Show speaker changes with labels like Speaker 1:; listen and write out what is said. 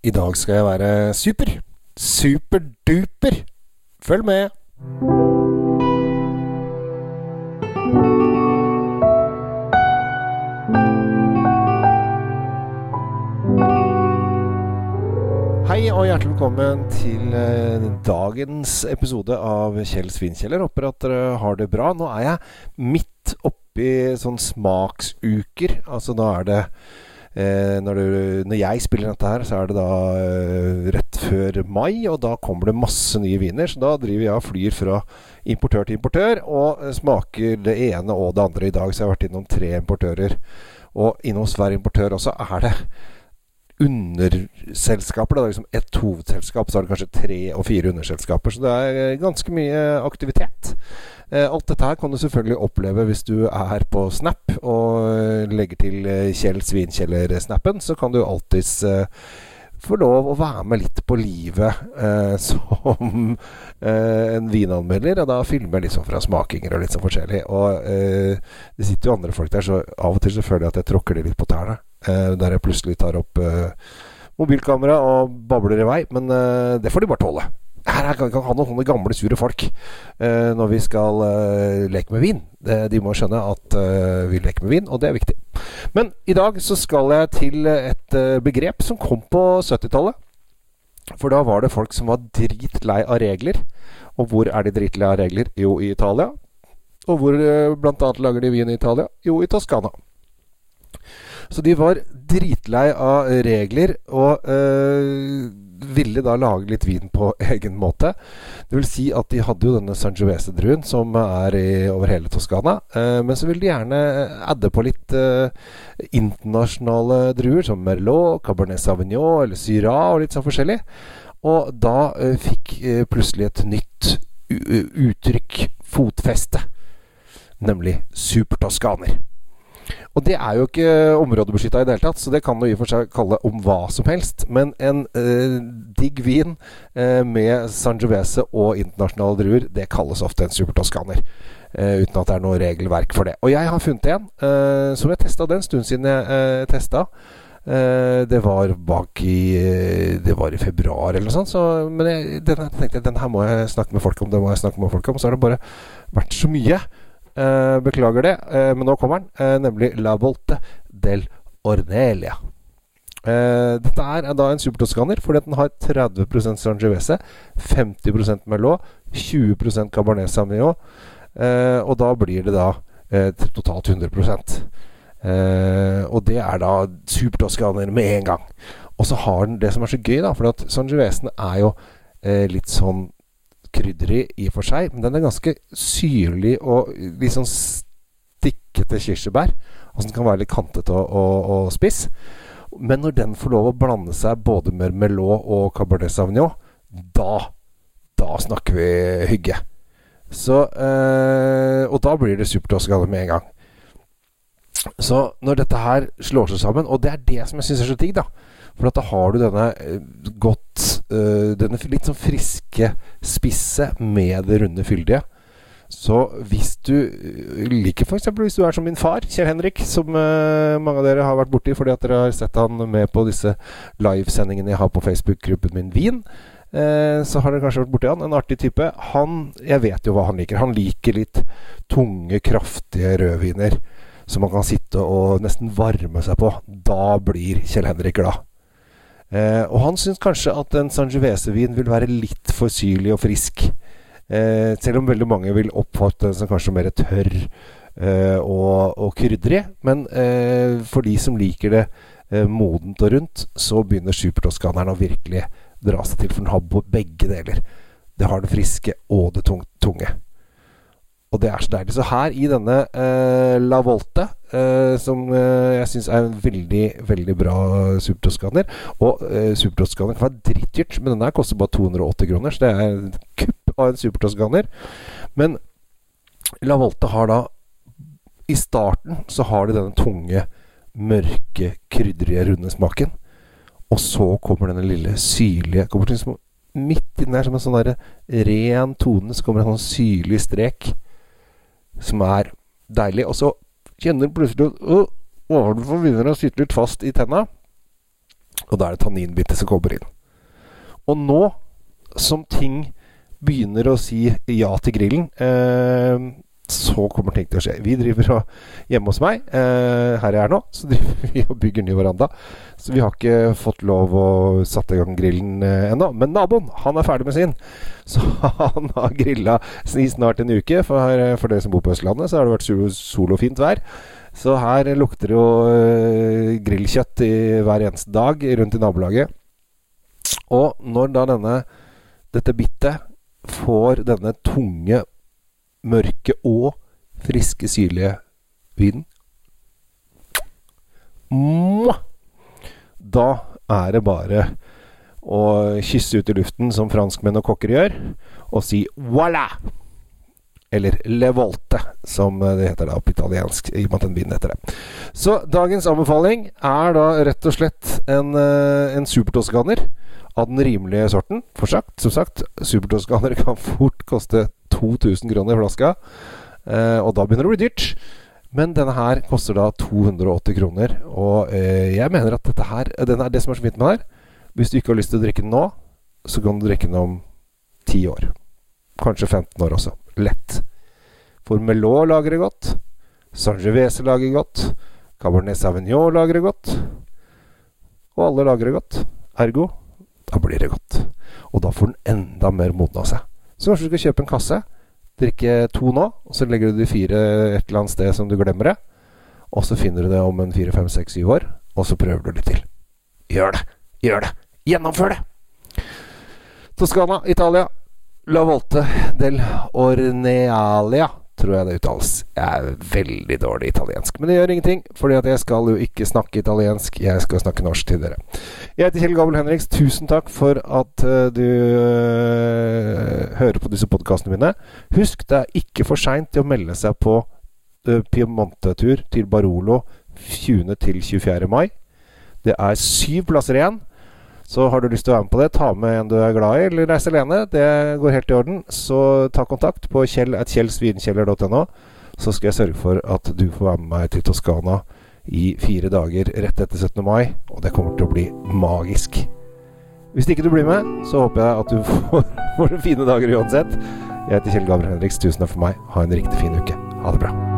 Speaker 1: I dag skal jeg være super. Superduper. Følg med. Hei og hjertelig velkommen til eh, dagens episode av Kjell Svinkjeller. Håper at dere har det bra. Nå er jeg midt oppi sånn smaksuker. Altså da er det når, du, når, jeg spiller dette her, så er det da eh, rett før mai, og da kommer det masse nye viner. Så da driver jeg og flyr fra importør til importør og eh, smaker det ene og det andre. I dag så jeg har vært innom tre importører. Og innom hver importør også er det underselskaper. Det er liksom ett hovedselskap, så er det kanskje tre og fire underselskaper. Så det er eh, ganske mye aktivitet. Eh, alt dette her kan du selvfølgelig oppleve hvis du er på Snap og eh, legger til Kjell Svinkjeller-snappen. Så kan du alltids få lov å være med litt på livet eh, som eh, en vinanmelder. Og da filmer jeg litt sånn fra smakinger og litt sånn forskjellig. Og eh, det sitter jo andre folk der, så av og til så føler jeg at jeg tråkker de litt på tærne. Eh, der jeg plutselig tar opp eh, mobilkamera og babler i vei. Men eh, det får de bare tåle. Her kan vi ikke ha noen sånne gamle, sure folk når vi skal leke med vin. De må skjønne at vi leker med vin, og det er viktig. Men i dag så skal jeg til et begrep som kom på 70-tallet. For da var det folk som var dritlei av regler. Og hvor er de dritlei av regler? Jo, i Italia. Og hvor bl.a. lager de vin i Italia? Jo, i Toskana. Så de var dritlei av regler, og øh, ville da lage litt vin på egen måte. Det vil si at de hadde jo denne Sangiovese-druen, som er i, over hele Toskana. Øh, men så ville de gjerne adde på litt øh, internasjonale druer, som Merlot, Cabernet Sauvignon eller Syrah og litt sånn forskjellig. Og da fikk plutselig et nytt uttrykk fotfeste, nemlig supertoskaner. Og det er jo ikke områdebeskytta i det hele tatt, så det kan du i og for seg kalle om hva som helst. Men en eh, digg vin eh, med Sangiovese og internasjonale druer, det kalles ofte en supertoskaner. Eh, uten at det er noe regelverk for det. Og jeg har funnet en eh, som jeg testa. Det en stund siden jeg eh, testa. Uh, det var bak i Det var i februar eller noe sånt. Så, men jeg, denne, tenkte jeg den her må jeg snakke med folk om. Det må jeg snakke med folk om Så har det bare vært så mye. Uh, beklager det, uh, men nå kommer den. Uh, nemlig La Volte del Ornelia. dette er da en supertoskaner fordi den har 30% Sangiovese, 50% Merlot, 20% Cabernet Sauvignon. og da blir det da totalt 100% og det er da supertoskaner med en gang. Og så har den det som er så gøy, da, for Sangiovesen er jo litt sånn krydder i og for seg, men den er ganske syrlig og litt sånn stikkete kirsebær. Og den kan være litt kantete og, og, og, spiss. Men når den får lov å blande seg både med Merlot og Cabernet Sauvignon, da da snakker vi hygge. Så øh, Og da blir det supertoskale med en gang. Så når dette her slår seg sammen Og det er det som jeg syns er så digg, da. For da har du denne eh, godt uh, Denne litt sånn friske, spisse med det runde, fyldige. Så hvis du eh, liker f.eks. hvis du er som min far, Kjell Henrik, som uh, mange av dere har vært borti fordi at dere har sett han med på disse livesendingene jeg har på Facebook-gruppen min Wien, uh, så har dere kanskje vært borti han. En artig type. Han Jeg vet jo hva han liker. Han liker litt tunge, kraftige rødviner som man kan sitte og nesten varme seg på. Da blir Kjell Henrik glad. Eh, og han syns kanskje at en Sangiovese-vin vil være litt for syrlig og frisk. Eh, selv om veldig mange vil oppfatte den som kanskje mer tørr eh, og, og krydrig. Men eh, for de som liker det eh, modent og rundt, så begynner supertoskaneren å virkelig dra seg til. For den har begge deler. Det har det friske og det tunge. Og det er så deilig. Så her i denne eh, La Volte, eh, som eh, jeg syns er en veldig, veldig bra supertoskaner Og eh, supertoskaner kan være drittdyrt, men denne koster bare 280 kroner, så det er en kupp av en supertoskaner. Men La Volte har da I starten så har de denne tunge, mørke, krydderige, runde smaken. Og så kommer denne lille syrlige kommer til liksom Midt inni der, som en sånn der ren tone, så kommer en sånn syrlig strek som er deilig. Og så kjenner du plutselig at overfor begynner å sitte litt fast i tenna. Og da er det tanninbittet som kommer inn. Og nå som ting begynner å si ja til grillen, eh, så kommer ting til å skje. Vi driver og, hjemme hos meg, eh, her jeg er nå, så driver vi og bygger ny veranda. Så vi har ikke fått lov å satt i gang grillen eh, ennå. Men naboen, han er ferdig med sin. Så han har grilla i snart en uke. For, her, for dere som bor på Østlandet, så har det vært sol og fint vær. Så her lukter det jo eh, grillkjøtt i hver eneste dag rundt i nabolaget. Og når da denne dette bittet får denne tunge, mørke og friske, syrlige vinen Da er det bare å kysse ut i luften som franskmenn og kokker gjør, og si voilà! Eller Le Volte, som det heter da på italiensk, i og med at den vinen heter det. Så dagens anbefaling er da rett og slett en, eh, en supertoskaner av den rimelige sorten. For sagt, som sagt, supertoskaner kan fort koste 2000 kroner i flaska, eh, og da begynner det å bli dyrt. Men denne her koster da 280 kroner, og eh, jeg mener at dette her den er Det som er så fint med den her Hvis du ikke har lyst til å drikke den nå, så kan du drikke den om 10 år. Kanskje 15 år også. Lett. For Melot lagrer godt. Sangiovese lager godt. Cabernet Sauvignon lagrer godt. Og alle lagrer godt. Ergo da blir det godt. Og da får den enda mer modna seg. Så kanskje du skal kjøpe en kasse. Drikke to nå, og så legger du de fire et eller annet sted som du glemmer det. Og så finner du det om en fire, fem, seks, syv år, og så prøver du litt til. Gjør det! Gjør det! Gjennomfør det! Toskana, Italia. La Volte del Ornealia tror jeg det uttales. Jeg er veldig dårlig italiensk. Men det gjør ingenting, fordi at jeg skal jo ikke snakke italiensk. Jeg skal snakke norsk til dere. Jeg heter Kjell Gabel Henriks. Tusen takk for at uh, du uh, hører på disse podkastene mine. Husk, det er ikke for seint til å melde seg på uh, Piemonte-tur til Barolo 20. til 24. mai. Det er syv plasser igjen. Så har du lyst til å være med på det, ta med en du er glad i, eller reise alene. Det går helt i orden. Så ta kontakt på kjell.kjellsvinkjeller.no, så skal jeg sørge for at du får være med meg til Toskana i fire dager rett etter 17. mai. Og det kommer til å bli magisk. Hvis ikke du blir med, så håper jeg at du får, får fine dager uansett. Jeg heter Kjell Gabriel Henriks. Tusen takk for meg. Ha en riktig fin uke. Ha det bra.